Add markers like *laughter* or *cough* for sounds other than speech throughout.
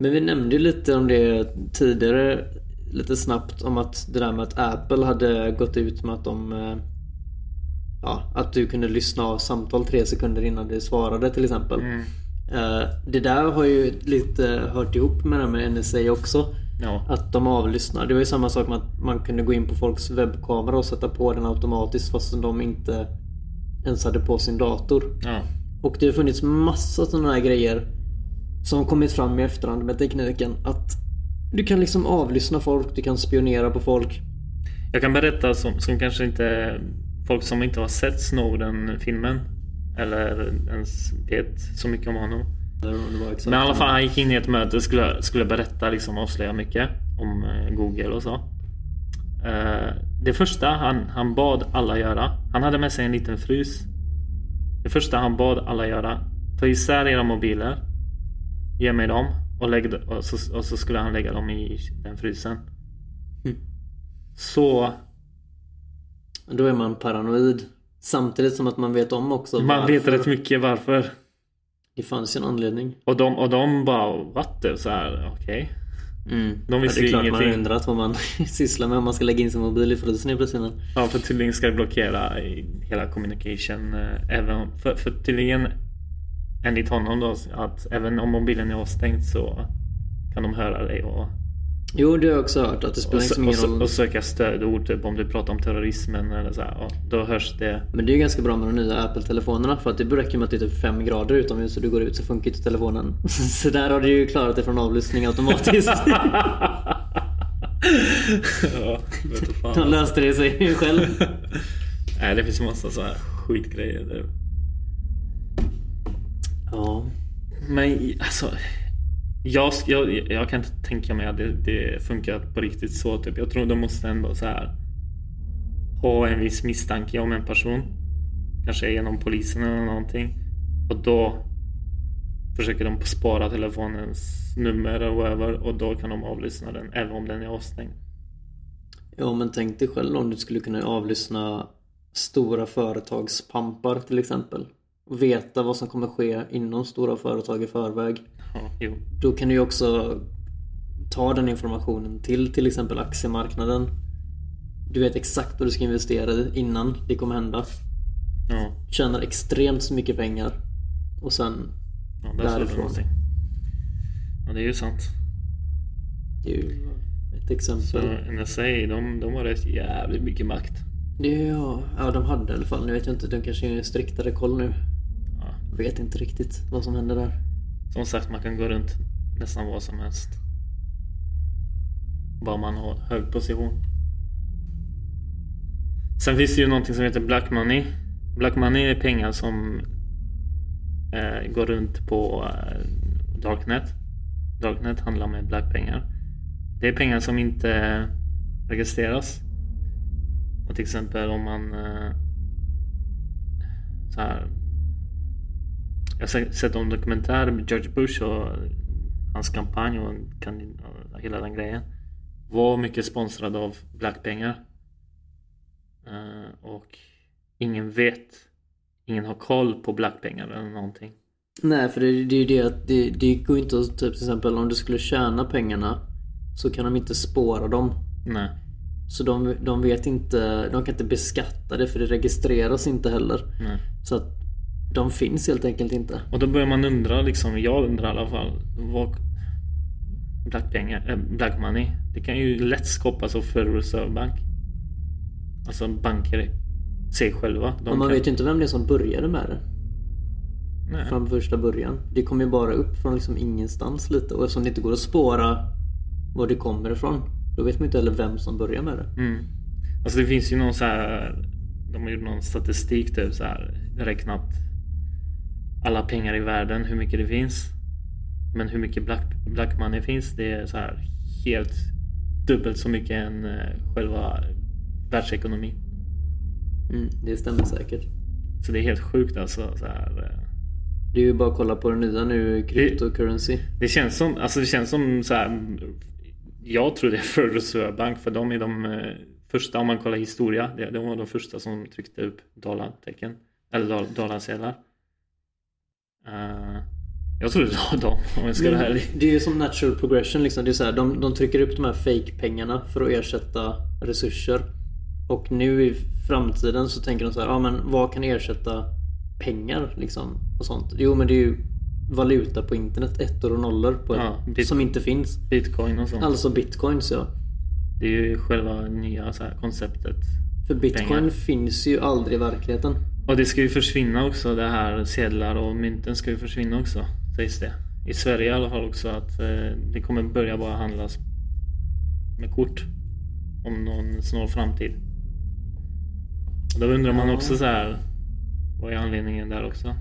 Men vi nämnde ju lite om det tidigare lite snabbt om att det där med att Apple hade gått ut med att de eh, Ja, att du kunde lyssna av samtal tre sekunder innan du svarade till exempel. Mm. Eh, Det där har ju lite hört ihop med det här med NSA också. Ja. Att de avlyssnar. Det var ju samma sak med att man kunde gå in på folks webbkamera och sätta på den automatiskt fast de inte ens hade på sin dator. ja. Och det har funnits massa sådana här grejer som kommit fram i efterhand med tekniken. Att du kan liksom avlyssna folk, du kan spionera på folk. Jag kan berätta som, som kanske inte folk som inte har sett Snowden-filmen eller ens vet så mycket om honom. Men i alla fall han gick in i ett möte skulle, skulle berätta, liksom avslöja mycket om eh, Google och så. Eh, det första han, han bad alla göra, han hade med sig en liten frys. Det första han bad alla göra, ta isär era mobiler, ge mig dem och, lägg, och, så, och så skulle han lägga dem i den frysen. Mm. Så Då är man paranoid. Samtidigt som att man vet om också man vet varför. rätt mycket varför. Det fanns ju en anledning. Och de, och de bara, what? Så här, okej. Mm. De visste ja, det är klart man ingenting. har undrat vad man *laughs* sysslar med om man ska lägga in sin mobil i frysen helt plötsligt. Ja, för tydligen ska det blockera hela communication. eh, Även, för, för tydligen enligt honom då att även om mobilen är avstängd så kan de höra dig och, Jo, det har jag också hört. Att det spelar och, liksom och, ingen sö- roll. och söka stödord. Typ om du pratar om terrorismen eller så här, ja, Då hörs det. Men det är ju ganska bra med de nya Apple-telefonerna för att det räcker med att det är typ 5 grader utomhus och du går ut så funkar inte telefonen. *laughs* Så där har du ju klarat dig från avlyssning automatiskt. *laughs* ja, vet du De fan. löste det sig själv. *laughs* Nej, det finns massa så här skitgrejer. Ja. Men alltså. Jag, jag, jag kan inte tänka mig att det, det funkar på riktigt så. Typ. Jag tror de måste ändå så här ha en viss misstanke om en person. Kanske genom polisen eller någonting. Och då försöker de spara telefonens nummer och whatever. Och då kan de avlyssna den även om den är avstängd. Ja men tänk dig själv om du skulle kunna avlyssna stora företagspampar till exempel. Veta vad som kommer ske inom stora företag i förväg. Ja, jo. Då kan du ju också ta den informationen till till exempel aktiemarknaden. Du vet exakt vad du ska investera i innan det kommer hända. Ja, Tjänar extremt så mycket pengar. Och sen ja där Därifrån. Ja, det är ju sant. Det är ju ett Så exempel. NSA, de, de har rätt jävligt mycket makt. Ja, ja, de hade i alla fall. Nu vet jag inte, de kanske är striktare koll nu. Jag vet inte riktigt vad som händer där. Som sagt, man kan gå runt nästan vad som helst. Bara man har hög position. Sen finns det ju någonting som heter Black Money. Black Money är pengar som eh, går runt på eh, Darknet. Darknet handlar med black pengar. Det är pengar som inte registreras. Och till exempel om man eh, så här, jag har se- sett en dokumentär med George Bush och hans kampanj och kan, och hela den grejen. Var mycket sponsrad av blackpengar. Eh, och ingen vet, ingen har koll på blackpengar eller någonting. Nej, för det, det är ju det att det, det går inte att, typ till exempel om du skulle tjäna pengarna så kan de inte spåra dem. Nej. Så de, de vet inte, de kan inte beskatta det för det registreras inte heller. Nej. Så att de finns helt enkelt inte. Och då börjar man undra, liksom, jag undrar i alla fall, vad blackpengar, äh, black money, det kan ju lätt skapas av Federal Reserve Bank. Alltså banker sig själva. Men man kan, vet ju inte vem det är som började med det. nej. Från första början. Det kom ju bara upp från liksom ingenstans lite. Och eftersom det inte går att spåra var det kommer ifrån. Då vet man inte heller vem som börjar med det. Mm. Alltså det finns ju någon så här, de har gjort någon statistik typ så här, räknat alla pengar i världen, hur mycket det finns. Men hur mycket black, black money finns, det är så här helt dubbelt så mycket än eh, själva världsekonomin. Mm, det stämmer säkert. Så det är helt sjukt alltså. Så här, eh. Det är ju bara att kolla på det nya nu, cryptocurrency. det känns som, alltså det känns som så här. Jag tror det är Federal Reserve Bank för de är de eh, första, om man kollar historia, det- de var de första som tryckte upp dollartecken. Eller doll- dollarsedlar. Eh, Jag tror det var dem *laughs* om jag ska vara ärlig. Det är ju som natural progression liksom. Det är så här, de, de trycker upp de här fake-pengarna för att ersätta resurser. Och nu i framtiden så tänker de så här, ja men vad kan ersätta pengar liksom? Och sånt. Jo men det är ju valuta på internet, ettor och nollor på Ja, ett, som inte finns. Bitcoin och sånt. Alltså bitcoins ja. Det är ju själva nya så här, konceptet. För bitcoin Pengar. finns ju aldrig i verkligheten. Och det ska ju försvinna också det här sedlar och mynten ska ju försvinna också. Sägs det. I Sverige i alla fall också att eh, det kommer börja bara handlas med kort. Om någon snar framtid. Och då undrar man Ja. också så här. Vad är anledningen där också?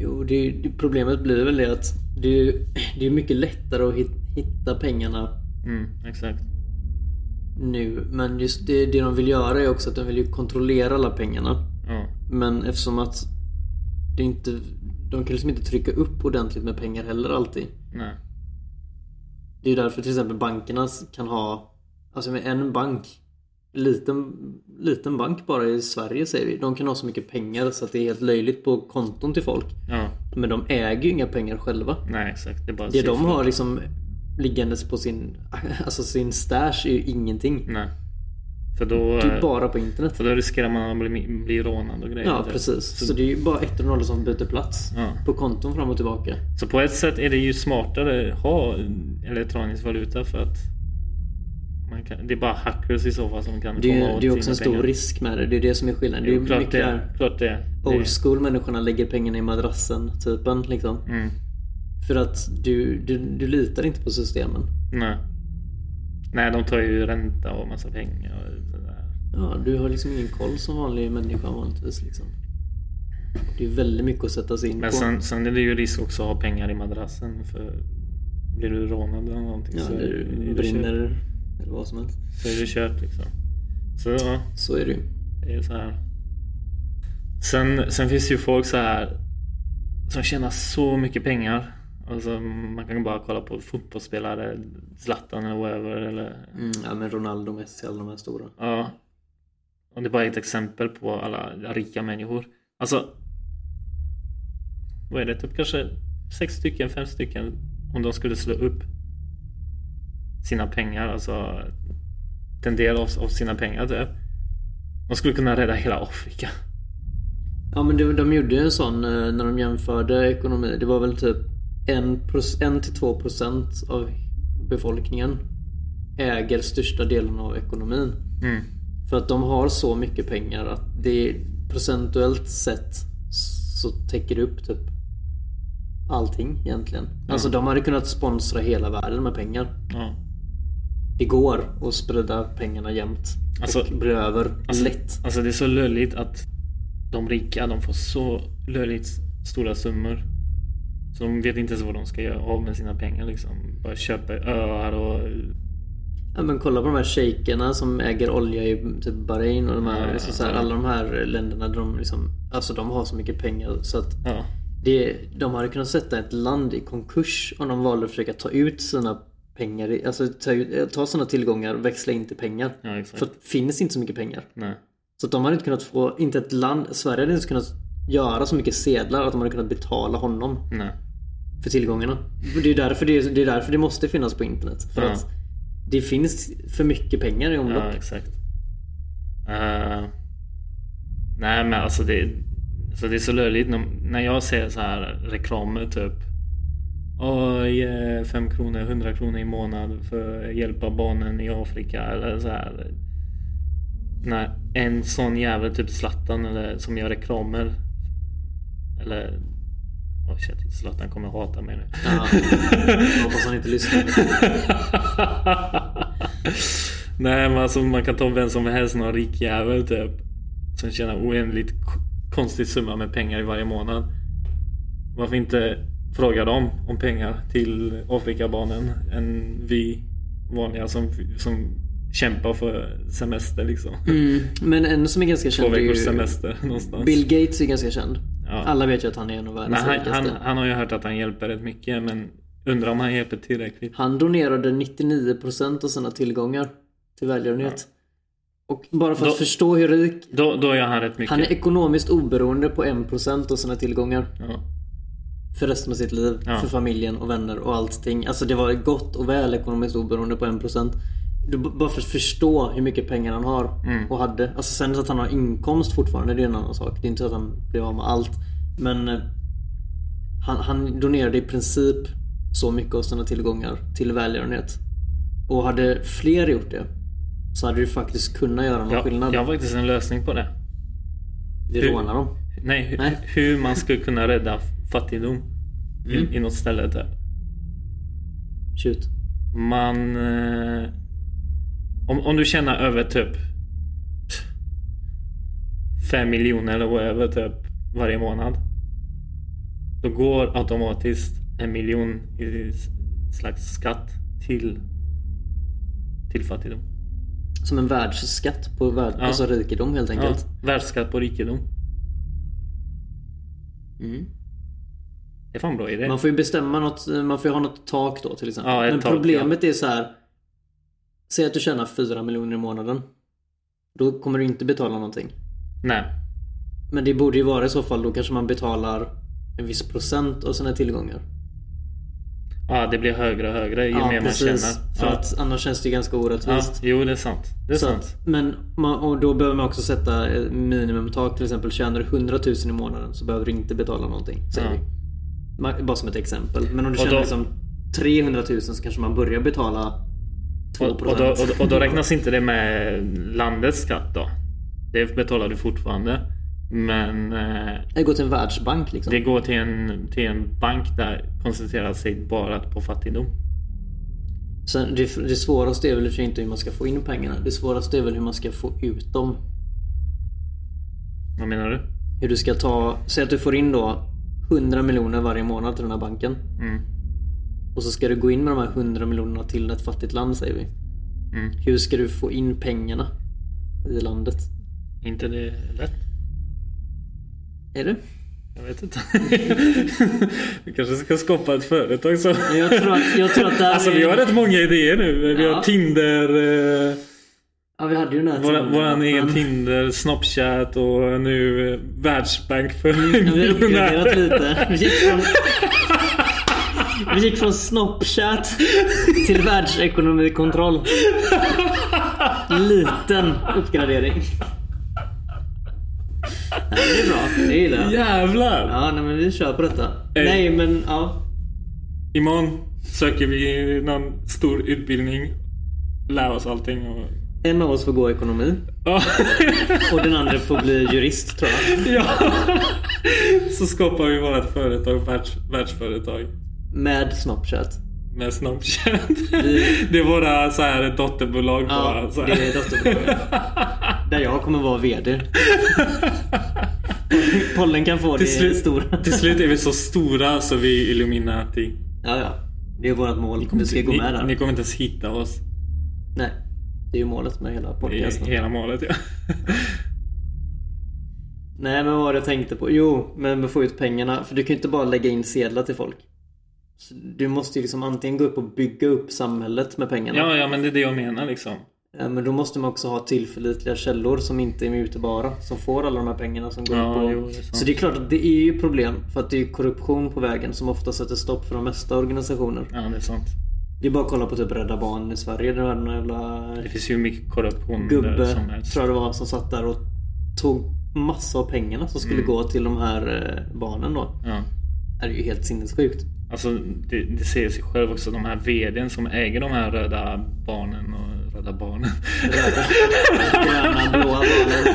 Jo, det, det, problemet blir väl det att det det är mycket lättare att hit, hitta pengarna Mm, exakt. nu. Men just det, det de vill göra är också att de vill ju kontrollera alla pengarna. Men eftersom att det inte, de kan liksom inte trycka upp ordentligt med pengar heller alltid. Nej. Det är ju därför till exempel bankerna kan ha, alltså med en bank, liten, liten bank bara i Sverige säger vi, de kan ha så mycket pengar så att det är helt löjligt på konton till folk. Ja. Men de äger ju inga pengar själva. Nej, exakt. Det är bara Det de har liksom liggandes på sin, *laughs* alltså sin stash är ju ingenting. Nej. För då... Det är bara på internet. För då riskerar man att bli, bli rånad och grejer. Ja typ. precis. Så det är ju bara ett och noll som byter plats. Ja. På konton fram och tillbaka. Så på ett sätt är det ju smartare att ha elektronisk valuta för att man kan, det är bara hackers i så fall som kan Det är, komma åt det är också en stor pengar. risk med det. Det är det som är skillnaden. Det är Jo, klart mycket det. Klart det. old school människorna lägger pengarna i madrassen typen liksom. Mm. För att du, du, du litar inte på systemen. Nej. Nej, de tar ju ränta och massa pengar. Ja, du har liksom ingen koll som vanlig människa vanligtvis liksom. Det är väldigt mycket att sätta sig in Men på. sen, sen är det ju risk också att ha pengar i madrassen för blir du rånad eller någonting ja, så, det är det brinner kört, eller vad som helst. så är det kört liksom. Så ja, Så är det ju. Det är så här. Sen, sen finns det ju folk så här som tjänar så mycket pengar. Alltså, man kan bara kolla på fotbollsspelare, Zlatan eller whatever. Eller, Mm, ja men Ronaldo, Messi, alla de här stora. ja. Och det är bara ett exempel på alla rika människor. Alltså, vad är det? Typ kanske sex stycken, fem stycken om de skulle slå upp sina pengar, alltså en del av, av sina pengar typ. De skulle kunna rädda hela Afrika. Ja men de, de gjorde ju en sån eh, när de jämförde ekonomi. Det var väl typ 1-2% av befolkningen äger största delen av ekonomin. Mm. För att de har så mycket pengar att det procentuellt sett så täcker det upp typ allting egentligen. Alltså de hade kunnat sponsra hela världen med pengar. Ja. Det går att sprida pengarna jämnt. Alltså- och bli över Alltså, lätt. alltså det är så löjligt att de rika de får så löjligt stora summor. Så de vet inte ens vad de ska göra av med sina pengar liksom. Bara köpa öar och... Ja, men kolla på de här shejkerna som äger olja i typ Bahrain och de här, liksom så här, alla de här länderna de liksom, alltså de har så mycket pengar så att Ja. det, de hade kunnat sätta ett land i konkurs om de valde att försöka ta ut sina pengar, alltså ta, ta sina tillgångar och växla in till pengar. Ja. För det finns inte så mycket pengar. Nej. Så att de hade inte kunnat få, inte ett land, Sverige hade inte kunnat göra så mycket sedlar att de hade kunnat betala honom Nej. för tillgångarna. Det är därför det, det, är därför det måste finnas på internet. För Ja. att det finns för mycket pengar i omlopp. Ja, exakt. Uh, nej men alltså det, alltså det är så löjligt när, jag ser så här reklamer typ. Oj, eh, 5 kronor, 100 kronor i månad för att hjälpa barnen i Afrika eller så här. När en sån jävel typ Zlatan eller som gör reklamer. Eller Oh shit, Zlatan kommer hata mig nu. Ja. Jag hoppas han inte lyssnar. *laughs* Nej men alltså man kan ta vem som helst, någon rik jävel typ. Som tjänar oändligt konstig summa med pengar i varje månad. Varför inte fråga dem om pengar till Afrikabarnen än vi vanliga som, som kämpar för semester liksom. Mm. Men en som är ganska Två känd är veckors semester någonstans. Bill Gates är ganska känd. Ja. Alla vet ju att han är en av världens han, rikaste. han, han har ju hört att han hjälper rätt mycket men undrar om han hjälper tillräckligt. Han donerade 99% av sina tillgångar till välgörenhet. Och bara för att Då- förstå hur rik... Då, då gör han rätt mycket. Han är ekonomiskt oberoende på 1% av sina tillgångar. ja. för resten av sitt liv. Ja. För familjen och vänner och allting. Alltså det var gott och väl ekonomiskt oberoende på 1%. Du, bara för att förstå hur mycket pengar han har Mm. och hade. Alltså sen att han har inkomst fortfarande, det är en annan sak. Det är inte så att han blev av med allt. Men eh, han, han donerade i princip så mycket av sina tillgångar till välgörenhet. Och hade fler gjort det så hade du faktiskt kunnat göra någon Jag, skillnad. jag har faktiskt en lösning på det. Vi hur- rånar dem. Nej, hu- Nej. hur man skulle kunna rädda fattigdom Mm. i, i något ställe där. Shoot. Man... Om, om du tjänar över typ 5 miljoner eller whatever typ varje månad. Då går automatiskt en miljon i slags skatt till, till fattigdom. Som en världsskatt på värld, Ja. alltså rikedom helt Ja, enkelt. världsskatt på rikedom. Mm. Det är fan bra idé. Man får ju bestämma något, man får ju ha något tak då till exempel. Ja, Men tak, problemet är så här. Säg att du tjänar 4 miljoner i månaden. Då kommer du inte betala någonting. Nej. Men det borde ju vara i så fall, då kanske man betalar en viss procent av sina tillgångar. Ja, det blir högre och högre ju mer man tjänar. För ja. att annars känns det ju ganska ja, orättvist. jo det är sant. Det är Så sant. att, men man, och då behöver man också sätta ett minimumtak. Till exempel tjänar du 100 000 i månaden så behöver du inte betala någonting. Säger Ja. vi. Bara som ett exempel. Men om du tjänar då- liksom 300 000 så kanske man börjar betala 2%. Och, och, då, och, och då räknas inte det med landets skatt då. Det betalar du fortfarande. Men eh, Det går till en världsbank liksom. det går till en, till en bank där koncentrerar sig bara på fattigdom. Sen, det, det svåraste är väl inte hur man ska få in pengarna. Det svåraste är väl hur man ska få ut dem. Vad menar du? Hur du ska ta, säg att du får in då 100 miljoner varje månad till den här banken. Mm. Och så ska du gå in med de här 100 miljonerna till ett fattigt land säger vi. Mm. Hur ska du få in pengarna i landet? Inte det lätt? Är det? Jag vet inte. *laughs* vi kanske ska skapa ett företag så. Jag tror att, jag tror att det Alltså är... vi har rätt många idéer nu. Vi Ja. har Tinder. Eh, Ja vi hade ju den här tiden, våran men- egen Tinder, Snapchat och nu eh, Världsbank för Ja, Vi har uppgraderat lite. *laughs* Vi gick från, vi gick från Snapchat till världsekonomikontroll. Liten uppgradering. Ja, det är bra. Det gillar jag. Jävlar! Ja, nej, men vi kör på detta. Ey. Nej, men ja. Imorgon söker vi någon stor utbildning. Lär oss allting och... En av oss får gå ekonomi Ja. och den andra får bli jurist tror jag. ja. Så skapar vi vårt företag, världs, världsföretag. Med Snapchat. Med Snapchat. Vi- *laughs* Det är våra så här dotterbolag bara. Ja, så här. det är dotterbolaget. *laughs* Där jag kommer vara VD. Pollen kan få Till det slut, stora. till slut är vi så stora så vi är Illuminati. Ja, ja. Det är vårt mål. Vi ska gå ni, med där. ni kommer inte ens hitta oss. Nej. Det är ju målet med hela podcasten. hela målet ja. Nej, men vad var det jag tänkte på? Jo, men med att få ut pengarna. För du kan ju inte bara lägga in sedlar till folk. Så du måste ju liksom antingen gå upp och bygga upp samhället med pengarna. Ja, ja men det är det jag menar liksom. Ja, Men då måste man också ha tillförlitliga källor som inte är mutbara. Som får alla de här pengarna som går Ja, upp jo, och... det. Så det är klart att det är ju problem. För att det är korruption på vägen som ofta sätter stopp för de mesta organisationer. Ja, det är sant. Det är bara att kolla på typ Rädda Barnen i Sverige. Var någon jävla Det finns ju mycket korruption där gubbe, som helst. tror jag det var, som satt där och tog massa av pengarna som skulle Mm. gå till de här eh, barnen då. Ja. Det är ju helt sinnessjukt. Alltså det, det ser sig själv också. De här VDn som äger de här röda barnen och röda barnen. Röda, gröna, blåa barnen.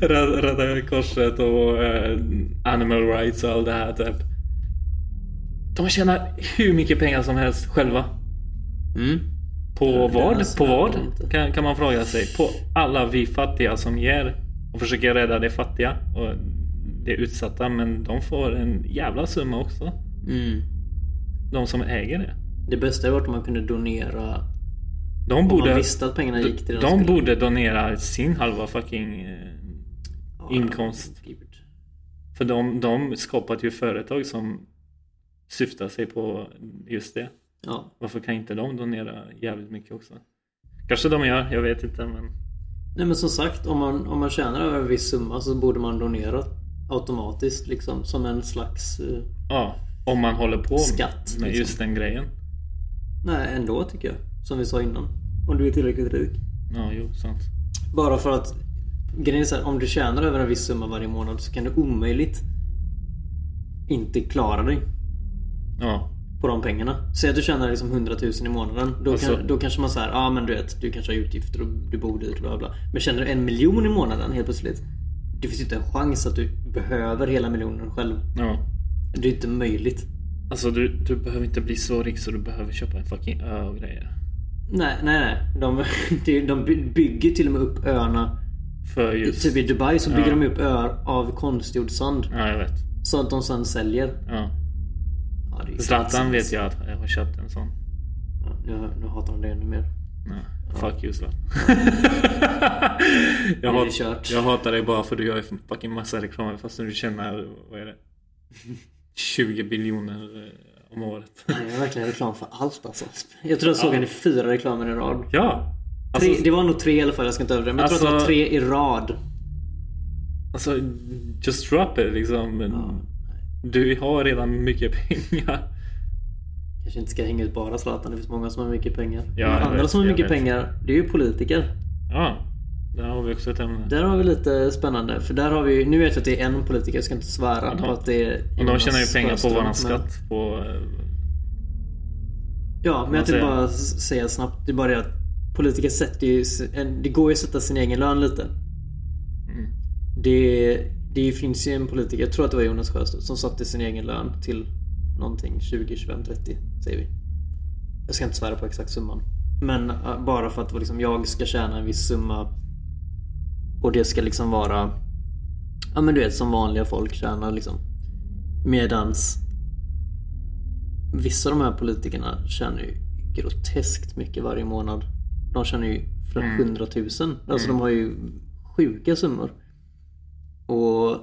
Röda, röda korset och eh, animal rights och allt det här typ. De tjänar hur mycket pengar som helst själva. Mm. På Ja, vad? På vad? Kan, kan man fråga sig. På alla vi fattiga som ger och försöker rädda de fattiga och de utsatta. Men de får en jävla summa också. Mm. De som äger det. Det bästa hade varit om man kunde donera De om borde, man visste att pengarna gick till det de skulle. borde donera sin halva fucking eh, Ja, inkomst. gud. För de, de skapat ju företag som syftar sig på just det. Ja. Varför kan inte de donera jävligt mycket också? Kanske de gör, jag vet inte men Nej men som sagt, om man, om man tjänar över en viss summa så borde man donera automatiskt liksom som en slags... eh, Ja, om man håller på Skatt, med liksom. just den grejen. Nej, ändå tycker jag. Som vi sa innan. Om du är tillräckligt rik. Ja, jo, sant. Bara för att grejen är så här, om du tjänar över en viss summa varje månad så kan du omöjligt inte klara dig Ja, på de pengarna. Säg att du tjänar liksom 100 000 i månaden. Då, Alltså- kan, då kanske man säger, ja ah, men du vet, du kanske har utgifter och du bor dyrt och bla bla. Men tjänar du en miljon i månaden helt plötsligt. Det finns inte en chans att du behöver hela miljonen själv. ja. Det är inte möjligt. Alltså du, du behöver inte bli så rik så du behöver köpa en fucking ö och grejer. Nej, nej, nej. De, *laughs* de, bygger till och med upp öarna. För just... Typ i Dubai så bygger Ja. de upp öar av konstgjord sand. Ja, jag vet. Så att de sen säljer. Ja. Ja, Zlatan vet jag att jag har köpt en sån. Ja, nu, nu hatar han det ännu mer. Nej, fuck you Zlatan. *laughs* jag, hat, jag hatar dig bara för du gör ju fucking massa reklam fast du tjänar, vad är det? *laughs* 20 biljoner eh, om året. Han gör verkligen reklam för allt alltså. Jag tror jag såg Ja. han i fyra reklamer i rad. Ja! Tre, Alltså, det var nog tre i alla fall, jag ska inte överdriva. Men jag tror att det var Alltså- tre i rad. alltså just drop it liksom. Ja, Du har redan mycket *laughs* pengar. Kanske inte ska hänga ut bara Zlatan, det finns många som har mycket pengar. Ja, Men andra vet, som har mycket vet. pengar, det är ju politiker. Ja, där har vi också ett ämne. Där har vi lite spännande. För där har vi, nu vet jag att det är en politiker, jag ska inte svära Ja, de- på att det är Och de tjänar ju pengar på våran skatt på... eh, Ja, men jag tänkte bara säga snabbt. Det är bara det att politiker sätter ju... Det går ju att sätta sin egen lön lite. Mm. Det, det finns ju en politiker, jag tror att det var Jonas Sjöstedt, som satte sin egen lön till någonting 20, 25, 30 säger vi. Jag ska inte svära på exakt summan. Men äh, bara för att liksom, jag ska tjäna en viss summa och det ska liksom vara Ja men du vet som vanliga folk tjänar liksom. Medans Vissa av de här politikerna tjänar ju groteskt mycket varje månad. De tjänar ju flera Mm. hundratusen. Alltså de har ju sjuka summor. Och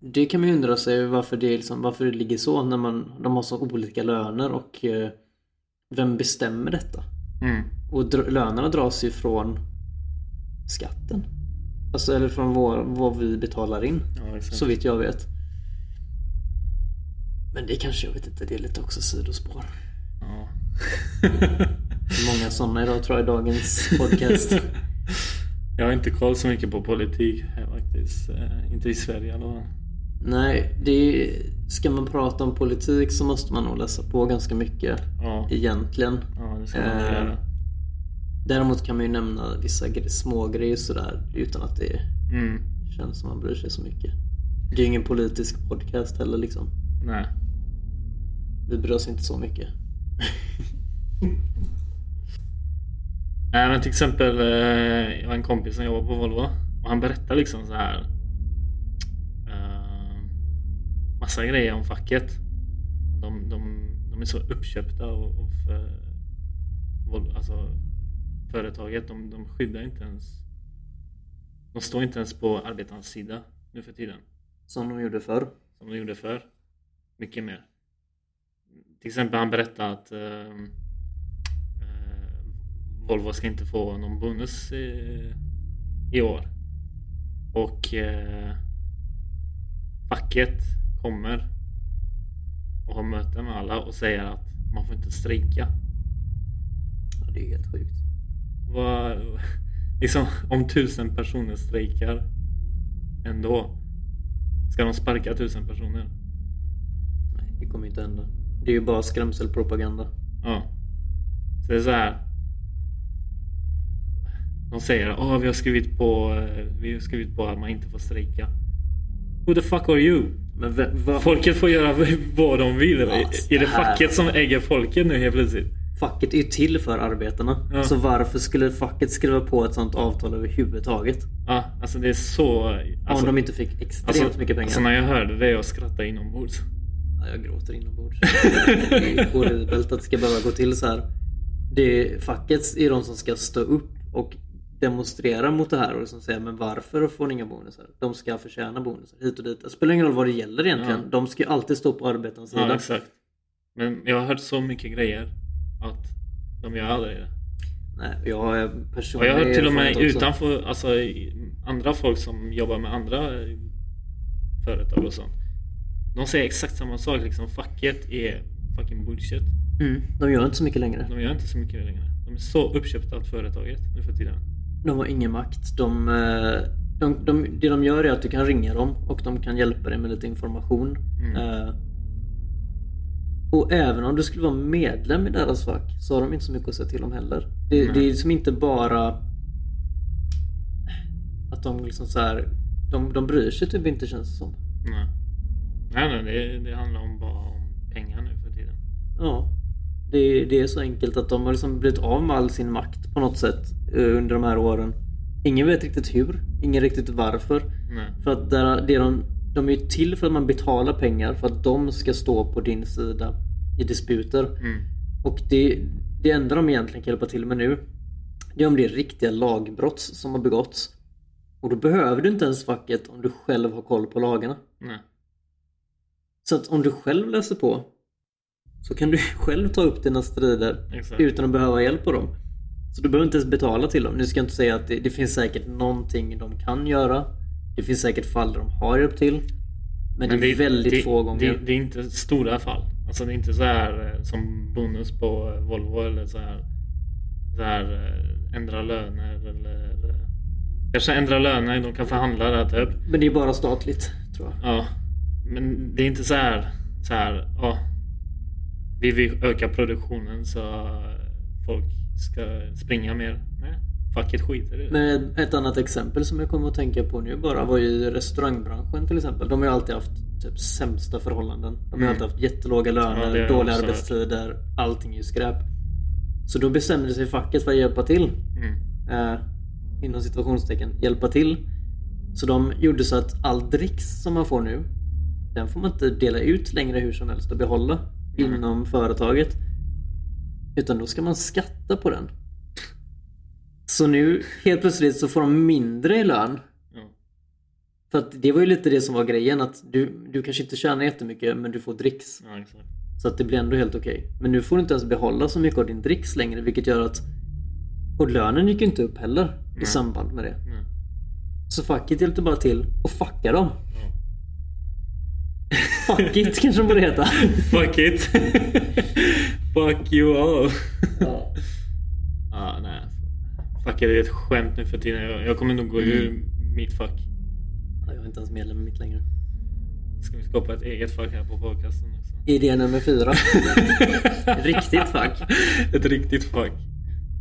det kan man ju undra sig varför det, liksom, varför det ligger så när man, de har så olika löner och eh, vem bestämmer detta? Mm. Och dr- lönerna dras ju från skatten. Alltså eller från vår, vad vi betalar in. Ja. Så vitt jag vet. Men det kanske, jag vet inte, det är lite också sidospår. Ja. *laughs* Många sådana idag tror jag i dagens podcast. *laughs* jag har inte koll så mycket på politik här faktiskt. Eh, Inte i Sverige eller Nej, det är, ska man prata om politik så måste man nog läsa på ganska mycket Ja, egentligen. ja det ska man Eh, göra. Däremot kan man ju nämna vissa gre- små grejer sådär utan att det Mm. känns som man bryr sig så mycket. Det är ju ingen politisk podcast heller liksom. Nej. Vi bryr oss inte så mycket. *laughs* Nej men till exempel, eh, jag har en kompis som jobbar på Volvo och han berättar liksom så här massa grejer om facket. De, de, de är så uppköpta av, eh, Volvo, alltså företaget. De, de skyddar inte ens De står inte ens på arbetarnas sida nu för tiden. Som de gjorde förr. Som de gjorde förr. Mycket mer. Till exempel han berättade att eh, eh, Volvo ska inte få någon bonus i, i år. Och eh, facket kommer och har möte med alla och säger att man får inte strejka. Ja, det är helt sjukt. Vad, liksom, om tusen personer strejkar ändå, ska de sparka tusen personer? Nej, det kommer inte hända. Det är ju bara skrämselpropaganda. Ja. Så det är så här. De säger att vi har skrivit på eh, Vi har skrivit på att man inte får strejka. Who the fuck are you? Men ve- va- Folket får göra *laughs* vad de vill. Ja, är det det här- facket som äger folket nu helt plötsligt? facket är ju till för arbetarna. Ja. Så varför skulle facket skriva på ett sånt avtal överhuvudtaget? Ja, alltså det är så... Alltså, om de inte fick extremt alltså, mycket pengar. alltså när jag hörde det jag skrattade inombords. Ja, jag gråter inombords. *laughs* det är horribelt att det ska behöva gå till så här. Det, facket är de som ska stå upp och demonstrera mot det här och liksom säga men varför får ni inga bonusar? De ska förtjäna bonusar hit och dit. Det spelar ingen roll vad det gäller egentligen. Ja. De ska alltid stå på arbetarens sida. Ja, exakt. Men jag har hört så mycket grejer att de gör aldrig det. Nej, jag har Och personligen jag har hört till och med också. utanför, alltså andra folk som jobbar med andra företag och sånt. De säger exakt samma sak liksom. Facket är fucking bullshit. Mm, de gör inte så mycket längre. De gör inte så mycket längre. De är så uppköpta av företaget nu för tiden. De har ingen makt. De, eh, de, de, det de gör är att du kan ringa dem och de kan hjälpa dig med lite information. Mm. Eh, och även om du skulle vara medlem i deras fack så har de inte så mycket att säga till om heller. Det, Nej. det är liksom inte bara att de liksom så här, de, de bryr sig typ inte känns det som. Nej, nej, nej det, det handlar om bara om pengar nu för tiden. Ja. Det, det är så enkelt att de har liksom blivit av med all sin makt på något sätt eh, under de här åren. Ingen vet riktigt hur, ingen riktigt varför. Nej. För att där, det de, de är ju till för att man betalar pengar för att de ska stå på din sida i disputer. Mm. Och det, det enda de egentligen kan hjälpa till med nu det är om det är riktiga lagbrott som har begåtts. Och då behöver du inte ens facket om du själv har koll på lagarna. Nej. Så att om du själv läser på så kan du *laughs* själv ta upp dina strider Exakt. utan att behöva hjälp på dem. Så du behöver inte ens betala till dem. Nu ska jag inte säga att det, det finns säkert någonting de kan göra. Det finns säkert fall där de har hjälpt till. Men, det är väldigt det, få gånger. Det, det är inte stora fall. Alltså det är inte så här eh, som bonus på eh, Volvo eller så här, så här eh, ändra löner eller kanske ändra löner. De kan förhandla där typ. Men det är bara statligt tror jag. Ja, men det är inte så här, så här ja, vi vill öka produktionen så folk ska springa mer. Nej, facket skiter i det. Men ett annat exempel som jag kommer att tänka på nu bara var ju restaurangbranschen till exempel. De har ju alltid haft typ sämsta förhållanden. De har Mm. alltid haft jättelåga löner, Ja, dåliga också hört. arbetstider. Allting är ju skräp. Så då bestämde sig facket för att hjälpa till. Mm. Eh, inom situationstecken, hjälpa till. Så de gjorde så att all dricks som man får nu, den får man inte dela ut längre hur som helst och behålla Mm. inom företaget. Utan då ska man skatta på den. Så nu helt plötsligt så får de mindre i lön. Ja. För att det var ju lite det som var grejen att du, du kanske inte tjänar jättemycket men du får dricks. exakt. Så att det blir ändå helt okej. Men nu får du inte ens behålla så mycket av din dricks längre vilket gör att och lönen gick ju inte upp heller i samband med det. Så facket hjälpte bara till och fucka dem. Ja. Fuck it kanske de borde heta. Fuck it. Fuck you all. Ja. Ja, *laughs* nej. Fuck är ett skämt nu för tiden. Jag, jag kommer nog gå ur mitt fack. Jag är inte ens medlem i mitt längre. Ska vi skapa ett eget fack här på podcasten också? Idé nummer fyra. Riktigt *laughs* fack. Ett riktigt fack.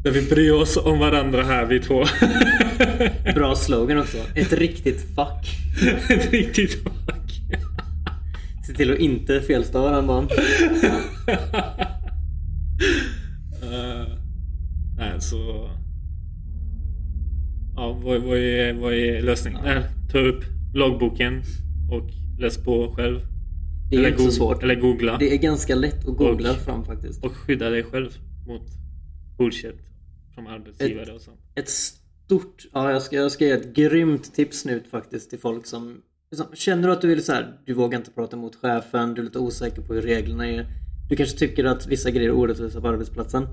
Där vi bryr oss om varandra här vi två. Bra slogan också. Ett riktigt fuck. *laughs* ett riktigt fack. Se till att inte felstava den bara. Eh, nej, så... Ja, vad, vad, är, vad är lösningen? Nej, ta upp logboken och läs på själv. Det är eller inte så svårt. Eller googla. Det är ganska lätt att googla Och- fram faktiskt. Och skydda dig själv mot bullshit från arbetsgivare och sånt. Ett stort, ja jag ska, jag ska ge ett grymt tips nu faktiskt till folk som liksom, Känner du att du vill så här, du vågar inte prata mot chefen, du är lite osäker på hur reglerna är. Du kanske tycker att vissa grejer är orättvisa på arbetsplatsen.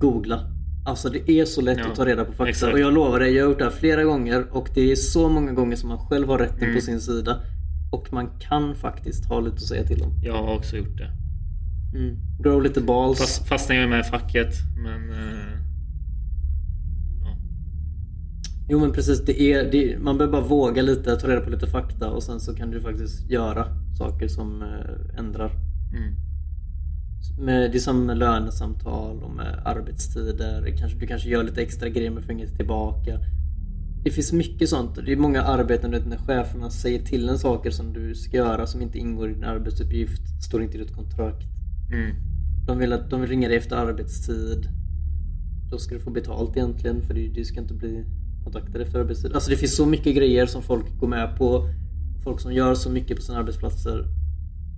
Googla. Alltså det är så lätt Ja, att ta reda på fakta. exakt. Och jag lovar dig, jag har gjort det här flera gånger och det är så många gånger som man själv har rätten Mm. på sin sida. Och man kan faktiskt ha lite att säga till om. Jag har också gjort det. Mm. Grow lite balls. Fast, fastän jag med i facket. Men... eh, ja. Jo men precis, det är, det, man behöver bara våga lite, ta reda på lite fakta och sen så kan du faktiskt göra saker som eh, ändrar. Mm. Med, det är som med lönesamtal och med arbetstider. Kanske, du kanske gör lite extra grejer med att få inget tillbaka. Det finns mycket sånt. Det är många arbeten vet, när cheferna säger till en saker som du ska göra som inte ingår i din arbetsuppgift. Står inte i ditt kontrakt. Mm. De vill, att, de vill ringa dig efter arbetstid. Då ska du få betalt egentligen för du, du ska inte bli kontaktad efter arbetstid. Alltså det finns så mycket grejer som folk går med på. Folk som gör så mycket på sina arbetsplatser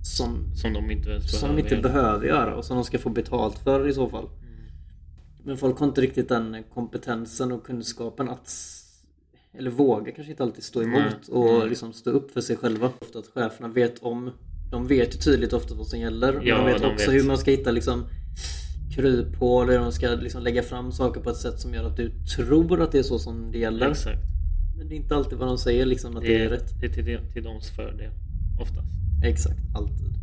som, Som de inte ens som de inte behöver göra och som de ska få betalt för i så fall. Men folk har inte riktigt den kompetensen och kunskapen att eller våga kanske inte alltid stå emot Nej, och liksom stå upp för sig själva. Ofta att cheferna vet om De vet ju tydligt ofta vad som gäller. Ja, de vet de också vet. hur man ska hitta liksom kryphål, hur de ska liksom lägga fram saker på ett sätt som gör att du tror att det är så som det gäller. Exakt. Men det är inte alltid vad de säger liksom att det, är rätt. Det är till, till deras fördel. Oftast. Exakt, alltid.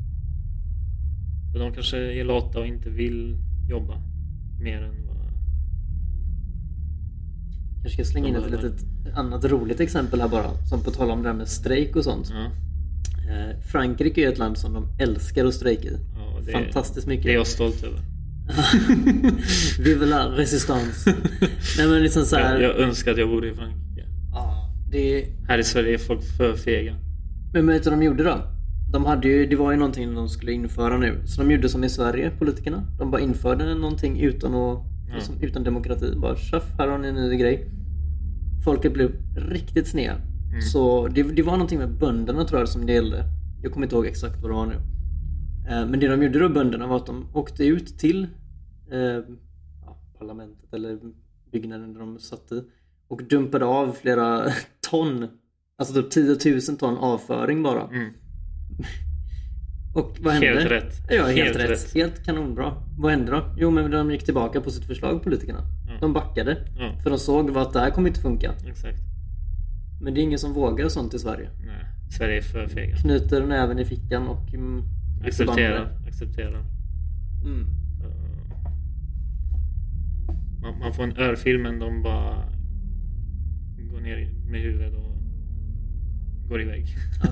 För de kanske är lata och inte vill jobba mer än vad... Kanske ska slänga in ett litet annat roligt exempel här bara. Som på tal om det här med strejk och sånt. Ja. Eh, Frankrike är ett land som de älskar att strejka i. Ja, det, Fantastiskt mycket. Det är jag stolt över. *laughs* Vive la resistance. Nej men liksom så här, Jag, jag önskar att jag bodde i Frankrike. ja, det, Här i Sverige är folk för fega. Men vet du vad de gjorde då? De hade ju, det var ju någonting de skulle införa nu. Så de gjorde som i Sverige, politikerna. De bara införde någonting utan, att, Ja. liksom, utan demokrati. Bara tjaff, här har ni en ny grej. Folket blev riktigt sneda. Så det, det var någonting med bönderna tror jag som det gällde. Jag kommer inte ihåg exakt vad det var nu. Eh, Men det de gjorde då, bönderna, var att de åkte ut till eh, ja, parlamentet eller byggnaden där de satt i och dumpade av flera *laughs* ton, alltså typ 10 000 ton avföring bara. Mm. *laughs* Och vad hände? Helt rätt. Ja, helt, Helt rätt. rätt. Helt kanonbra. Vad hände då? Jo, men de gick tillbaka på sitt förslag, politikerna. Ja. De backade. Ja, För de såg att det här kommer inte funka. exakt. Men det är ingen som vågar sånt i Sverige. Nej, Sverige är för fega. Knyter näven i fickan och mm, Acceptera, acceptera. Mm. Man, man får en örfil men de bara går ner med huvudet och går iväg. Ja.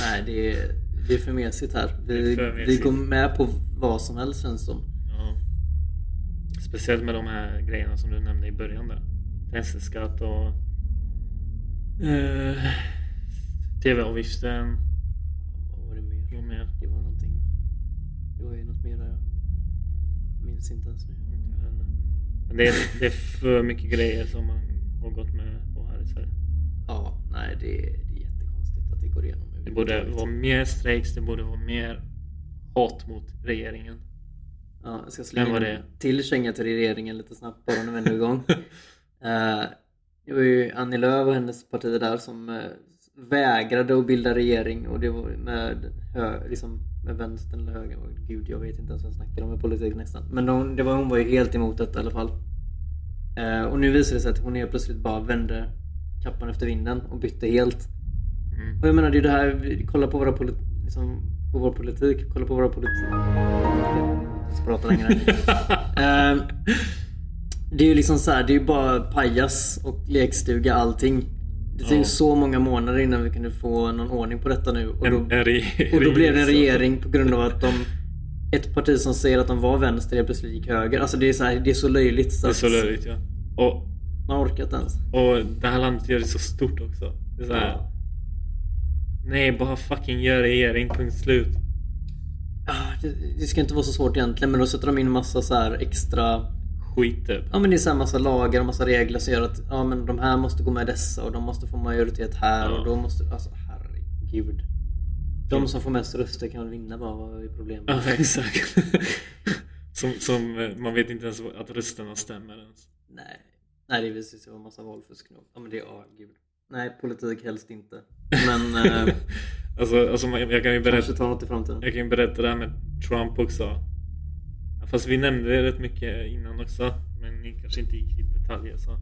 Nej, det är, det är för mesigt här. Det är Vi, vi går med på vad som helst känns som. Ja. Speciellt med de här grejerna som du nämnde i början där. Bränsleskatt och eh, TV-avgiften. Vad var det mer? Det var någonting. Det var ju något mer där. Jag minns inte ens nu. Men det är, det är för mycket grejer som man har gått med på här i Sverige. Ja, nej det är, det är jättekonstigt att det går igenom. Det borde vara mer strejks, det borde vara mer hat mot regeringen. Ja, jag ska slänga var det? till känga till regeringen lite snabbt bara när vi är igång. Eh, det var ju Annie Lööf och hennes parti där som eh, vägrade att bilda regering och det var med, hö, liksom, med vänstern eller höger. Och Gud, jag vet inte ens vad jag snackar om med politik nästan. Men de, det var, hon var ju helt emot detta i alla fall. Eh, och nu visar det sig att hon helt plötsligt bara vände kappan efter vinden och bytte helt. Mm. Och jag menar det är det här, kolla på våra polit, liksom, på vår politik, kolla på våra politik. Jag prata längre. *laughs* Ehm, det är ju liksom så här, det är ju bara pajas och lekstuga allting. Det tog Ja. så många månader innan vi kunde få någon ordning på detta nu. Och En, då, en och då blev det en regering på grund av att de ett parti som säger att de var vänster helt plötsligt gick höger. Alltså det är så, här, det är så löjligt så, Det är så löjligt ja. Och, man orkar inte ens. och det här landet gör det så stort också. Det är så här, Ja. Nej, bara fucking gör regering, punkt slut. Ah, Det, det ska inte vara så svårt egentligen men då sätter de in massa så här extra Skit typ. Ja men det är så här massa lagar och massa regler som gör att ja men de här måste gå med dessa och de måste få majoritet här Ja. och då måste... Alltså herregud. De som får mest röster kan vinna bara, vad är problemet? Ja, *laughs* exakt. *laughs* som, som, eh, man vet inte ens att rösterna stämmer ens. Nej. Nej det visar sig vara massa valfusk nog. Ja men det är, ja gud. Nej politik helst inte. Men eh, *laughs* Alltså, alltså jag kan ju berätta kanske ta något i framtiden. Jag kan ju berätta det här med Trump också. Fast vi nämnde det rätt mycket innan också. Men ni kanske inte gick i detaljer så.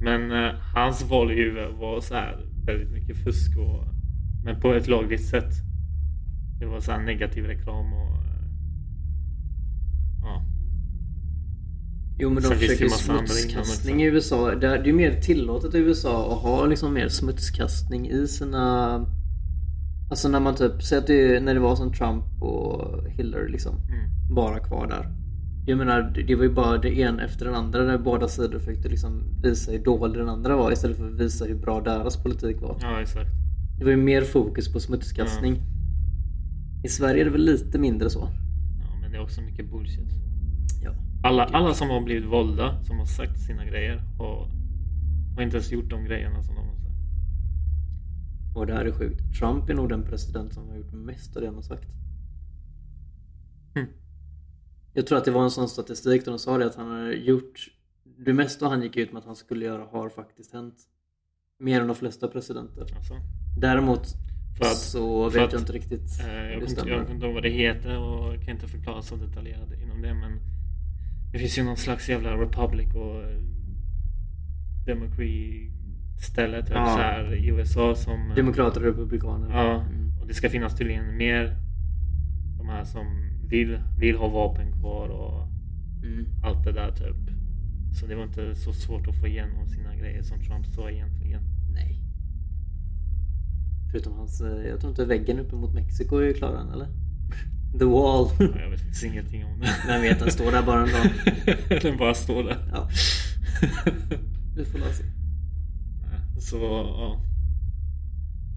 Men eh, hans val i huvudet var så här väldigt mycket fusk och men på ett lagligt sätt. Det var så här negativ reklam och eh, ja. Jo men de Sen försöker ju smutskastning i USA. Det är är mer tillåtet i USA att ha liksom mer smutskastning i sina... Alltså när man typ, säg att det, när det var som Trump och Hillary liksom. Mm. bara kvar där. Jag menar, det- var ju bara det ena efter den andra där båda sidor försökte liksom visa hur dålig den andra var istället för att visa hur bra deras politik var. Ja exakt. Det var ju mer fokus på smutskastning. I Sverige är det väl lite mindre så. Ja, men det är också mycket bullshit. Ja. Alla, alla som har blivit valda, som har sagt sina grejer har, har inte ens gjort de grejerna som de har sagt. Och det här är sjukt. Trump är nog den president som har gjort mest av det han har sagt. Mm. Jag tror att det var en sån statistik där de sa det att han har gjort det mesta han gick ut med att han skulle göra har faktiskt hänt. Mer än de flesta presidenter. Alltså. Däremot För att- så för vet att, jag inte riktigt Eh, jag hur det stämmer. jag kommer inte ihåg vad det heter och kan inte förklara så detaljerat inom det men det finns ju någon slags jävla republic och eh, democracy ställe typ Ja. så här, i USA som... Demokrater och republikaner. Ja, Mm. och det ska finnas tydligen mer de här som vill, vill ha vapen kvar och Mm. allt det där typ. Så det var inte så svårt att få igenom sina grejer som Trump sa egentligen. Nej. Förutom hans, eh, jag tror inte väggen uppe mot Mexiko är klar än eller? *laughs* The wall. Ja, Jag vet faktiskt ingenting om det. Vem vet, den står där bara en dag. *laughs* Den bara står där. Ja, vi får la se. Så ja.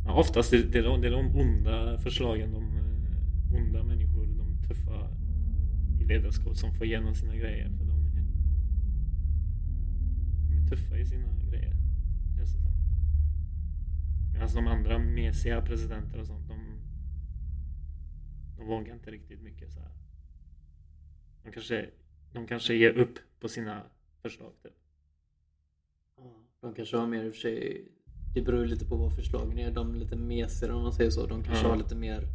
ja oftast är det, de, det är de onda förslagen, de eh, onda människor, de tuffa i ledarskap som får igenom sina grejer. För de är, de är tuffa i sina grejer. Känns det som. Medan de andra mesiga presidenter och sånt, de, de vågar inte riktigt mycket så här. De kanske, de kanske ger upp på sina förslag. Typ. De kanske har mer i och för sig, det beror lite på vad förslagen är. De är lite mesigare om man säger så. De kanske Ja. har lite mer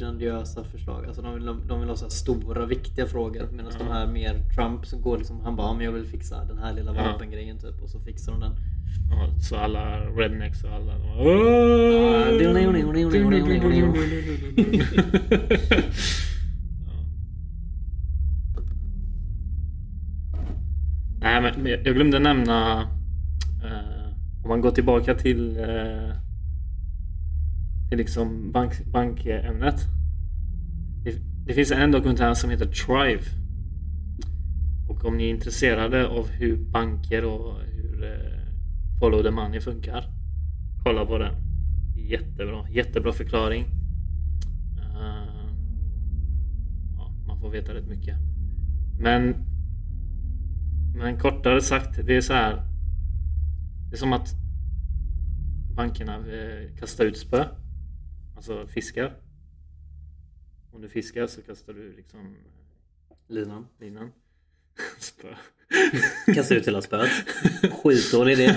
grandiösa förslag. Alltså de vill, de vill ha så stora viktiga frågor. Medan Ja. de här mer Trump som går liksom, han bara "Ja, men jag vill fixa den här lilla vapengrejen typ. Och så fixar de den. Ja, så alla rednecks och alla de *laughs* Nej men men jag glömde nämna eh, Om man går tillbaka till eh, till liksom bank, bankämnet. Det, det finns en dokumentär som heter TRIVE. Och om ni är intresserade av hur banker och hur eh, Follow the money funkar Kolla på den. Jättebra, jättebra förklaring. Uh, ja, Man får veta rätt mycket. Men Men kortare sagt, det är så här. Det är som att Bankerna eh, kastar ut spö. Alltså fiskar Om du fiskar så kastar du liksom Linan. linan *laughs* Spö Kasta ut hela spöet. Skitdålig idé. *laughs*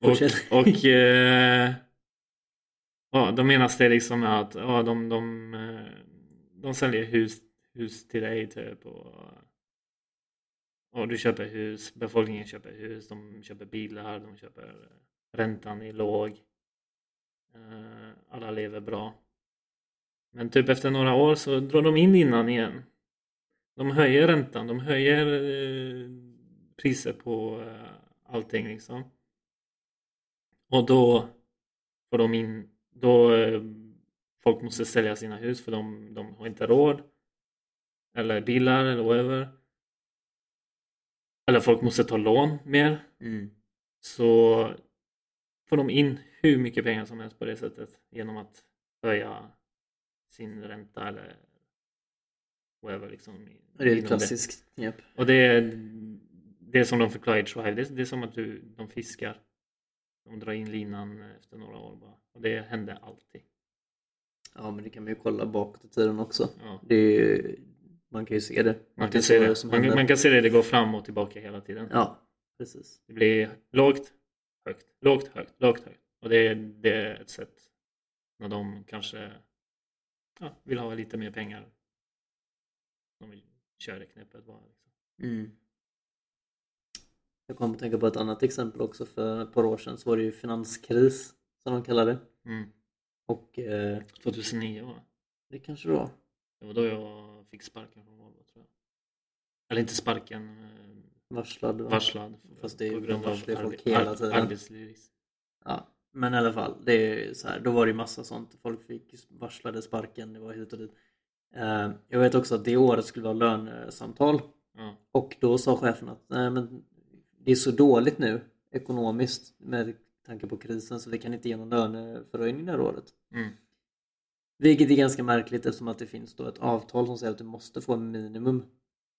och, och eh, ja, de menas det liksom att ja, de, de, eh, de säljer hus, hus till dig typ och, och du köper hus, befolkningen köper hus, de köper bilar, de köper räntan är låg. Eh, alla lever bra. Men typ efter några år så drar de in innan igen. De höjer räntan, de höjer eh, priser på eh, allting liksom. Och då får de in, då folk måste sälja sina hus för de, de har inte råd. Eller bilar eller whatever. Eller folk måste ta lån mer. Mm. Så får de in hur mycket pengar som helst på det sättet genom att höja sin ränta eller whatever liksom. Det är klassiskt knep. och det är det som de förklarar i Tribe. Det, det är som att du, de fiskar. De drar in linan efter några år bara. Och det händer alltid. Ja men det kan man ju kolla bakåt i tiden också. Ja. Det ju, man kan ju se det. Man Det kan, så se det. Man, man kan se det, det går fram och tillbaka hela tiden. Ja, precis. Det blir lågt, högt, lågt, högt, lågt, högt. Och det är, det är ett sätt när de kanske ja, vill ha lite mer pengar. De vill köra det knepet bara. Liksom. Mm. Jag kommer att tänka på ett annat exempel också. För ett par år sedan så var det ju finanskris som de kallade det. Mm. Och eh, 2009 va? det kanske det var. Det var då jag fick sparken från Volvo tror jag. Eller inte sparken, eh, Varslad. va? varslad. Fast det är- grund de varslar ju folk hela tiden. arbetslivs. Ja, men i alla fall. Det är så här, då var det ju massa sånt. Folk fick varslade sparken. Det var hit och dit. Eh, jag vet också att det året skulle vara lönesamtal. Ja. Och då sa chefen att Nej, men det är så dåligt nu ekonomiskt med tanke på krisen så vi kan inte ge någon löneförhöjning det här året. Mm. Vilket är ganska märkligt eftersom att det finns då ett avtal som säger att du måste få minimum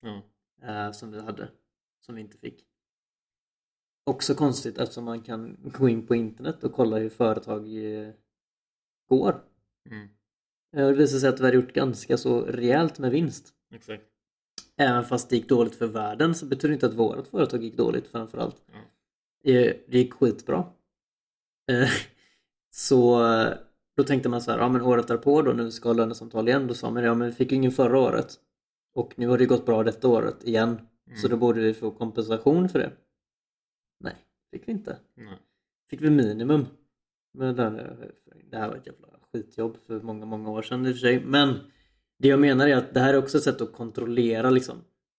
Ja. eh, som vi hade, som vi inte fick. Också konstigt eftersom man kan gå in på internet och kolla hur företag eh, går. Mm. Eh, det visar sig att vi har gjort ganska så rejält med vinst. Exakt. Även fast det gick dåligt för världen så betyder det inte att vårt företag gick dåligt framförallt. Ja. Det, gick skitbra. *laughs* Så då tänkte man så här, ja men året därpå då när vi ska ha lönesamtal igen, då sa man ja men vi fick ju ingen förra året. Och nu har det gått bra detta året igen. Mm. Så då borde vi få kompensation för det. Nej, fick vi inte. Nej. Fick vi minimum. Men det, det här var ett jävla skitjobb för många, många år sedan i och för sig. Men det jag menar är att det här är också ett sätt att kontrollera liksom.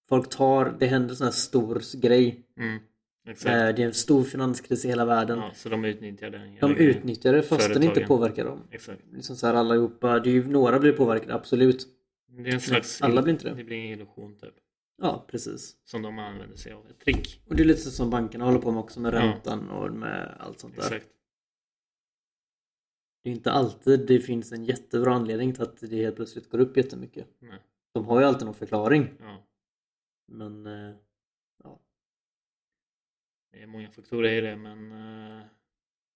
Folk tar, det händer sån här stor grej. Mm. Eh. Det är en stor finanskris i hela världen. Ja, så de utnyttjar den. De utnyttjar det fast den inte Företagen. påverkar dem. Exakt. Liksom så här allihopa, det är ju, några blir påverkade, absolut. Det är en slags... alla blir inte det. Det blir en illusion typ. Ja, precis. Som de använder sig av. Ett trick. Och det är lite som bankerna håller på med också med Ja. räntan och med allt sånt där. Exakt. Det är inte alltid det finns en jättebra anledning till att det helt plötsligt går upp jättemycket. Nej. De har ju alltid någon förklaring. Ja. Men eh, ja, Det är många faktorer i det men... eh,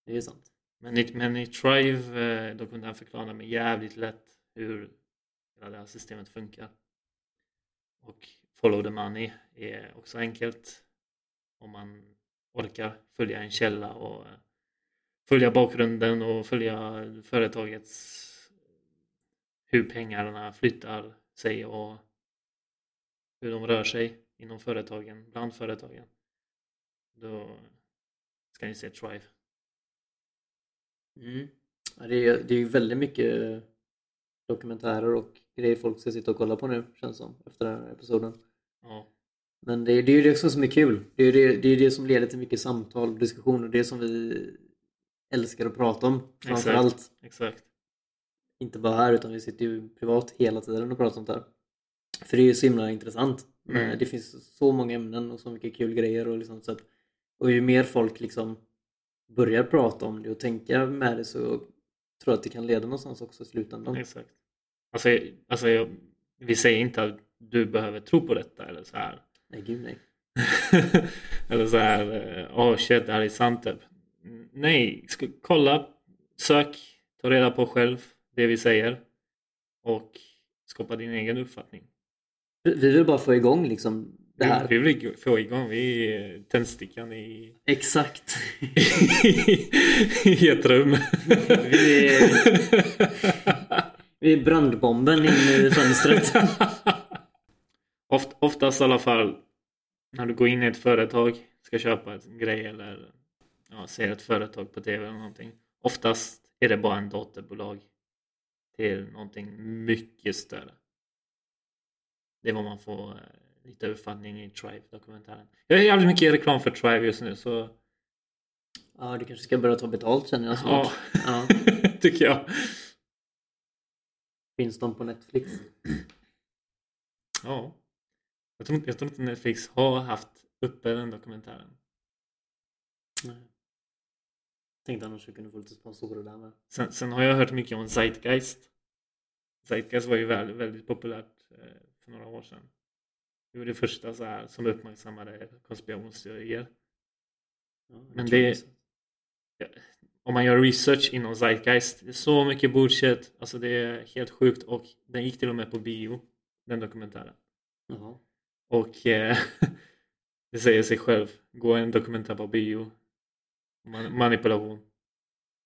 det är sant. Men i, men i Trive eh, då kunde han förklara mig jävligt lätt hur hela det här systemet funkar. Och Follow the Money är också enkelt om man orkar följa en källa och eh, följa bakgrunden och följa företagets hur pengarna flyttar sig och hur de rör sig inom företagen, bland företagen. Då ska ni se Trive. Mm. Ja, det, är, det är ju väldigt mycket dokumentärer och grejer folk ska sitta och kolla på nu känns som efter den här episoden. Ja, Men det, är- det är ju det som är kul. Det är ju det, det, är det som leder till mycket samtal och diskussioner. Det som vi älskar att prata om framförallt. exakt. Inte bara här utan vi sitter ju privat hela tiden och pratar om det här. För det är ju så himla intressant. Mm. Det finns så många ämnen och så mycket kul grejer och liksom så att, Och ju mer folk liksom börjar prata om det och tänka med det så tror jag att det kan leda någonstans också i slutändan. Exakt. Alltså, alltså jag, vi säger inte att du behöver tro på detta eller så här. Nej gud nej. *laughs* eller så här, eh, åh shit, det här är sant typ. Nej, kolla, sök, ta reda på själv det vi säger och skapa din egen uppfattning. Vi vi vill bara få igång liksom det här. vi vill få igång, vi är tändstickan i, Exakt. *laughs* i ett rum. *laughs* Vi är brandbomben in i *laughs* fönstret. Oft, oftast i alla fall när du går in i ett företag, ska köpa en grej eller ja, ser ett företag på tv eller någonting. Oftast är det bara en dotterbolag till någonting mycket större. Det är vad man får eh, lite uppfattning i Tribe-dokumentären. Jag gör jävligt mycket reklam för Tribe just nu så Ja, du kanske ska börja ta betalt känner jag ja. Ja. *laughs* tycker jag. Finns de på Netflix? Ja. Jag tror, inte- jag tror inte Netflix har haft uppe den dokumentären. Nej. Tänkte annars att vi kunde få lite sponsorer där med. Sen, sen har jag hört mycket om Zeitgeist. Zeitgeist var ju väldigt, väldigt populärt eh, för några år sedan. Det var det första så här, som uppmärksammade konspirationsteorier. Ja, Men det-. Om man gör research inom Zeitgeist, det är så mycket bullshit. Alltså det är helt sjukt och den gick till och med på bio, den dokumentären. Jaha. Och eh, *laughs* det säger sig själv, gå en dokumentär på bio. Man, manipulation.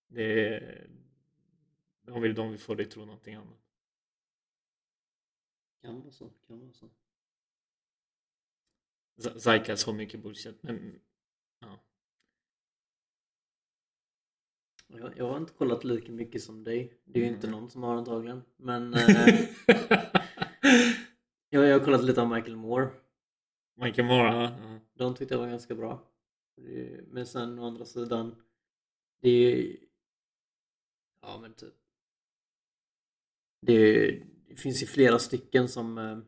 Det är, de, vill, de vill få dig tro någonting annat. Kan vara så. Kan vara så. Zeitgeist har mycket bullshit. Men, Jag, jag har inte kollat lika mycket som dig. Det är ju inte Mm. någon som har antagligen. Men *laughs* eh, jag, jag har kollat lite av Michael Moore. Michael Moore, ja. De tyckte jag var ganska bra. Men sen å andra sidan. Det är Ja men typ. Det, det finns ju flera stycken som eh,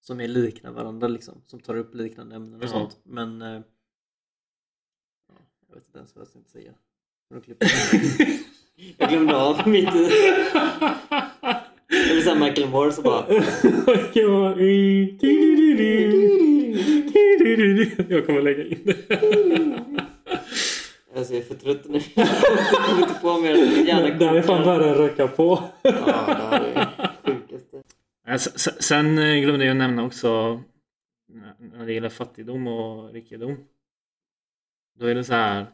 som är likna varandra liksom. Som tar upp liknande ämnen och Ja. sånt. Men eh, ja, jag vet inte ens vad jag ska säga. Jag glömde av mitt i. Vill säga Michael Moore så bara. Jag kommer lägga in det. Alltså jag är för trött nu. Jag kommer inte på mer. Det här är fan värre än röka på. Ja, det här är sjukaste. Sen eh, glömde jag nämna också när när det gäller fattigdom och rikedom. Då är det så här.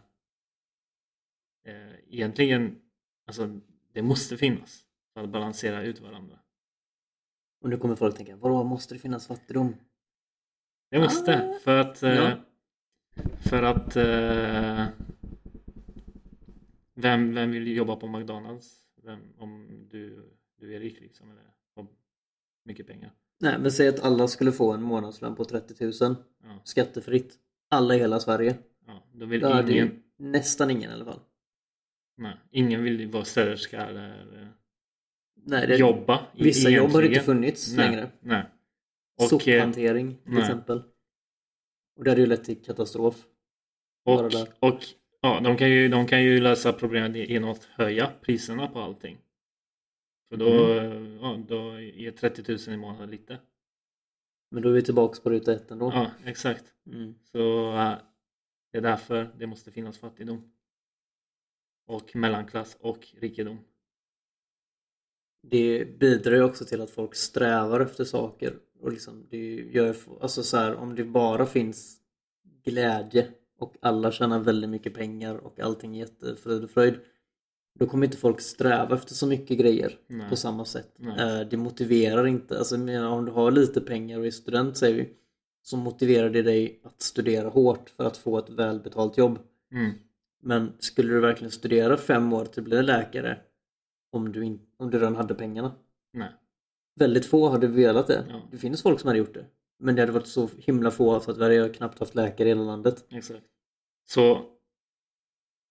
Eh, egentligen, alltså det måste finnas för att balansera ut varandra. Och nu kommer folk tänka, vadå måste det finnas fattigdom? Det måste, Ah. för att eh, Ja. För att eh, vem, vem vill jobba på McDonalds? Vem, om du, du är rik liksom eller har mycket pengar. Nej men säg att alla skulle få en månadslön på 30 000 Ja, skattefritt. Alla i hela Sverige. ja, då vill Då hade ingen, ju nästan ingen i alla fall. Nej, ingen vill vara städerska eller Nej, det, jobba. vissa jobb har inte egentligen. funnits nej, längre. Nej. Och, eh, Sophantering till nej. exempel. Och det hade ju lett till katastrof. och, och ja, de, kan ju, de kan ju lösa problemet genom att höja priserna på allting. För då, Mm. ja, då är 30 000 i månaden lite. Men då är vi tillbaks på ruta ett ändå. Ja, exakt. Mm. Så äh, det är därför det måste finnas fattigdom. Och mellanklass och rikedom. Det bidrar ju också till att folk strävar efter saker. Och liksom det gör, alltså så här, om det bara finns glädje och alla tjänar väldigt mycket pengar och allting är jättefrid och fröjd. Då kommer inte folk sträva efter så mycket grejer Nej. på samma sätt. Nej. Eh, Det motiverar inte, alltså om du har lite pengar och är student säger vi, så motiverar det dig att studera hårt för att få ett välbetalt jobb. Mm. Men skulle du verkligen studera fem år till att bli läkare om du, in, om du redan hade pengarna? Nej. Väldigt få hade velat det. Ja. Det finns folk som hade gjort det. Men det hade varit så himla få så att vi hade knappt haft läkare i hela landet. Exakt. Så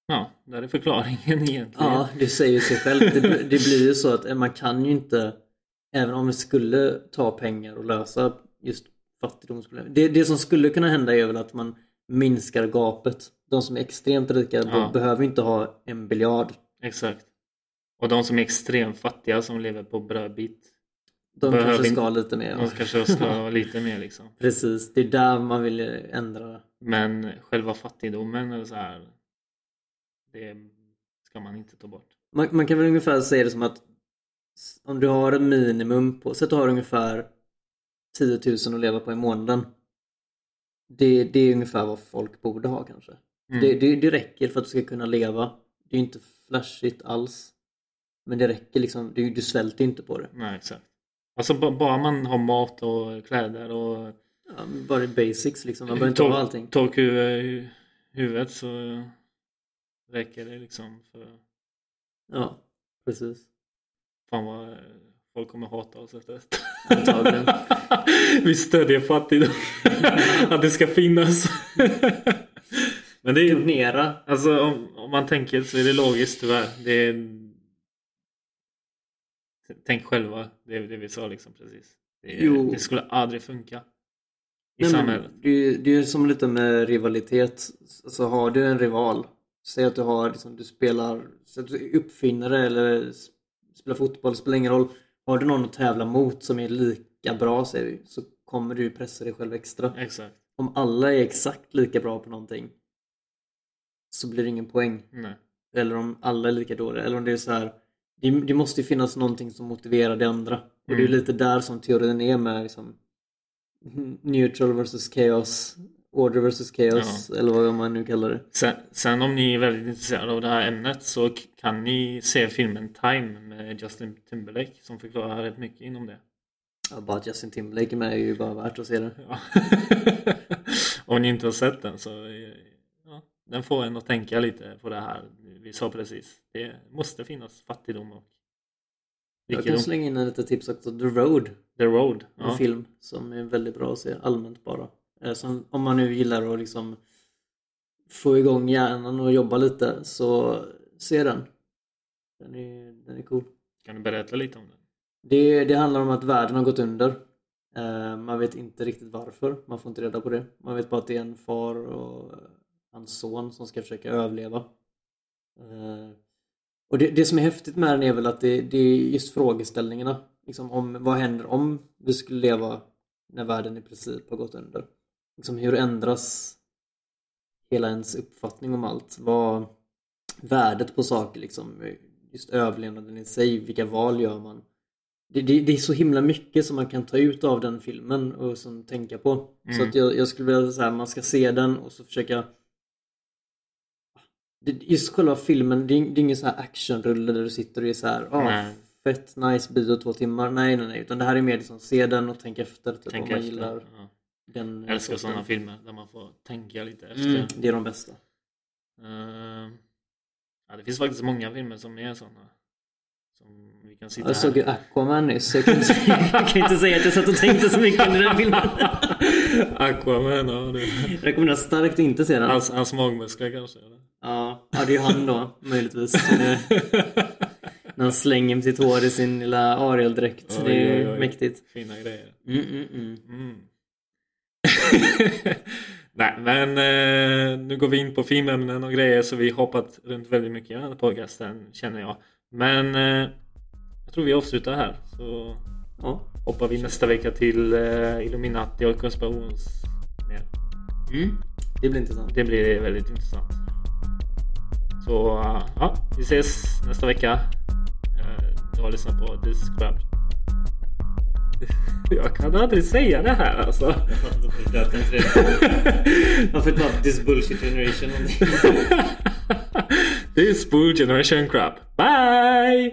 ja, där är förklaringen *laughs* egentligen. Ja, det säger sig själv. Det, det blir ju så att man kan ju inte, även om vi skulle ta pengar och lösa just fattigdomsproblem. Det, det som skulle kunna hända är väl att man minskar gapet. De som är extremt rika Ja. behöver inte ha en biljard. Exakt. Och de som är extremt fattiga som lever på brödbit. De Behöver kanske inte- ska lite mer. De kanske ska *laughs* ha lite mer liksom. Precis, det är där man vill ändra. Men själva fattigdomen eller så här. Det ska man inte ta bort. Man, man kan väl ungefär säga det som att om du har en minimum på, så att du har ungefär 10 000 att leva på i månaden. Det, det är ungefär vad folk borde ha kanske. Mm. Det, det, det räcker för att du ska kunna leva. Det är inte flashigt alls. Men det räcker liksom, du, du svälter inte på det. Nej, exakt. Alltså ba- bara man har mat och kläder och Ja, bara basics liksom, man behöver inte ha allting. tak över huvudet så räcker det liksom för Ja, precis. fan vad eh, folk kommer hata oss efter detta. Antagligen. *laughs* Vi stödjer fattigdom. *laughs* Att det ska finnas. *laughs* Men det är Donera. Alltså om, om man tänker så är det logiskt tyvärr. Det är... Tänk själva, det, det vi sa liksom precis. Det, är- det skulle aldrig funka. I Nej, men samhället. Det, är ju- det är som lite med rivalitet. Alltså har du en rival. Säg att du har, liksom, du spelar, så att du är uppfinnare eller spelar fotboll, spelar ingen roll. Har du någon att tävla mot som är lika bra säger vi, så kommer du pressa dig själv extra. Exakt. Om alla är exakt lika bra på någonting så blir det ingen poäng. Nej. Eller om alla är lika dåliga. Eller om det är så här. Det, det måste ju finnas någonting som motiverar det andra. Och det är Mm. lite där som teorin är med liksom, neutral versus chaos. Order versus chaos. Eller vad man nu kallar det. Sen, sen om ni är väldigt intresserade av det här ämnet så kan ni se filmen Time med Justin Timberlake som förklarar rätt mycket inom det. Ja, bara att Justin Timberlake är med är ju bara värt att se det. Ja. *laughs* om ni inte har sett den så eh, ja, den får en att tänka lite på det här vi sa precis. Det måste finnas fattigdom och Jag kan rikedom. slänga in en liten tips också. The Road. The Road. En Ja. film som är väldigt bra att se allmänt bara. Eh, Som, om man nu gillar att liksom få igång hjärnan och jobba lite så se den. Den är, den är cool. Kan du berätta lite om den? Det, det handlar om att världen har gått under. Eh, Man vet inte riktigt varför. Man får inte reda på det. Man vet bara att det är en far och hans son som ska försöka överleva. Eh, Och det, det som är häftigt med den är väl att det, det är just frågeställningarna. Liksom om, vad händer om vi skulle leva när världen i princip har gått under? Liksom hur ändras hela ens uppfattning om allt? Vad värdet på saker liksom? Just överlevnaden i sig, vilka val gör man? Det, det, det är så himla mycket som man kan ta ut av den filmen och som tänka på. Så Mm. att jag, jag skulle vilja säga att man ska se den och så försöka Just själva filmen, det är, det är ingen sån här actionrulle där du sitter och är så här, Nej. fett nice bio två timmar. Nej, nej, nej. Utan det här är mer liksom se den och tänk efter. Typ, Tänk om man efter. gillar Ja. Den Jag älskar sådana filmer där man får tänka lite efter. Mm, det är de bästa. Eh, ja, det finns faktiskt många filmer som är sådana. Som vi kan sitta Jag såg ju Aquaman nyss. Jag kan, inte, *laughs* jag kan inte säga att jag satt och tänkte så mycket under den filmen. Aquaman, ja. Det. Jag rekommenderar starkt att inte se den. Hans, hans magmuskler kanske? Eller? Ja, ja, det är ju han då möjligtvis. Det- *laughs* När han slänger med sitt hår i sin lilla Ariel-dräkt. Det är ju oj, oj. mäktigt. Fina grejer. Mm, mm, mm. Mm. *laughs* Nej, men eh, nu går vi in på filmämnen och grejer så vi har hoppat runt väldigt mycket i den här podcasten känner jag. Men eh, jag tror vi avslutar här så Ja. hoppar vi nästa vecka till eh, Illuminati och konspirations... Mm. Det blir intressant. Det blir väldigt intressant. Så eh, ja, vi ses nästa vecka. Eh, Du har lyssnat på Discrab. *laughs* Jag kan aldrig säga det här alltså. Varför inte bara *laughs* this bullshit generation? *laughs* This Bull Generation Crap. Bye!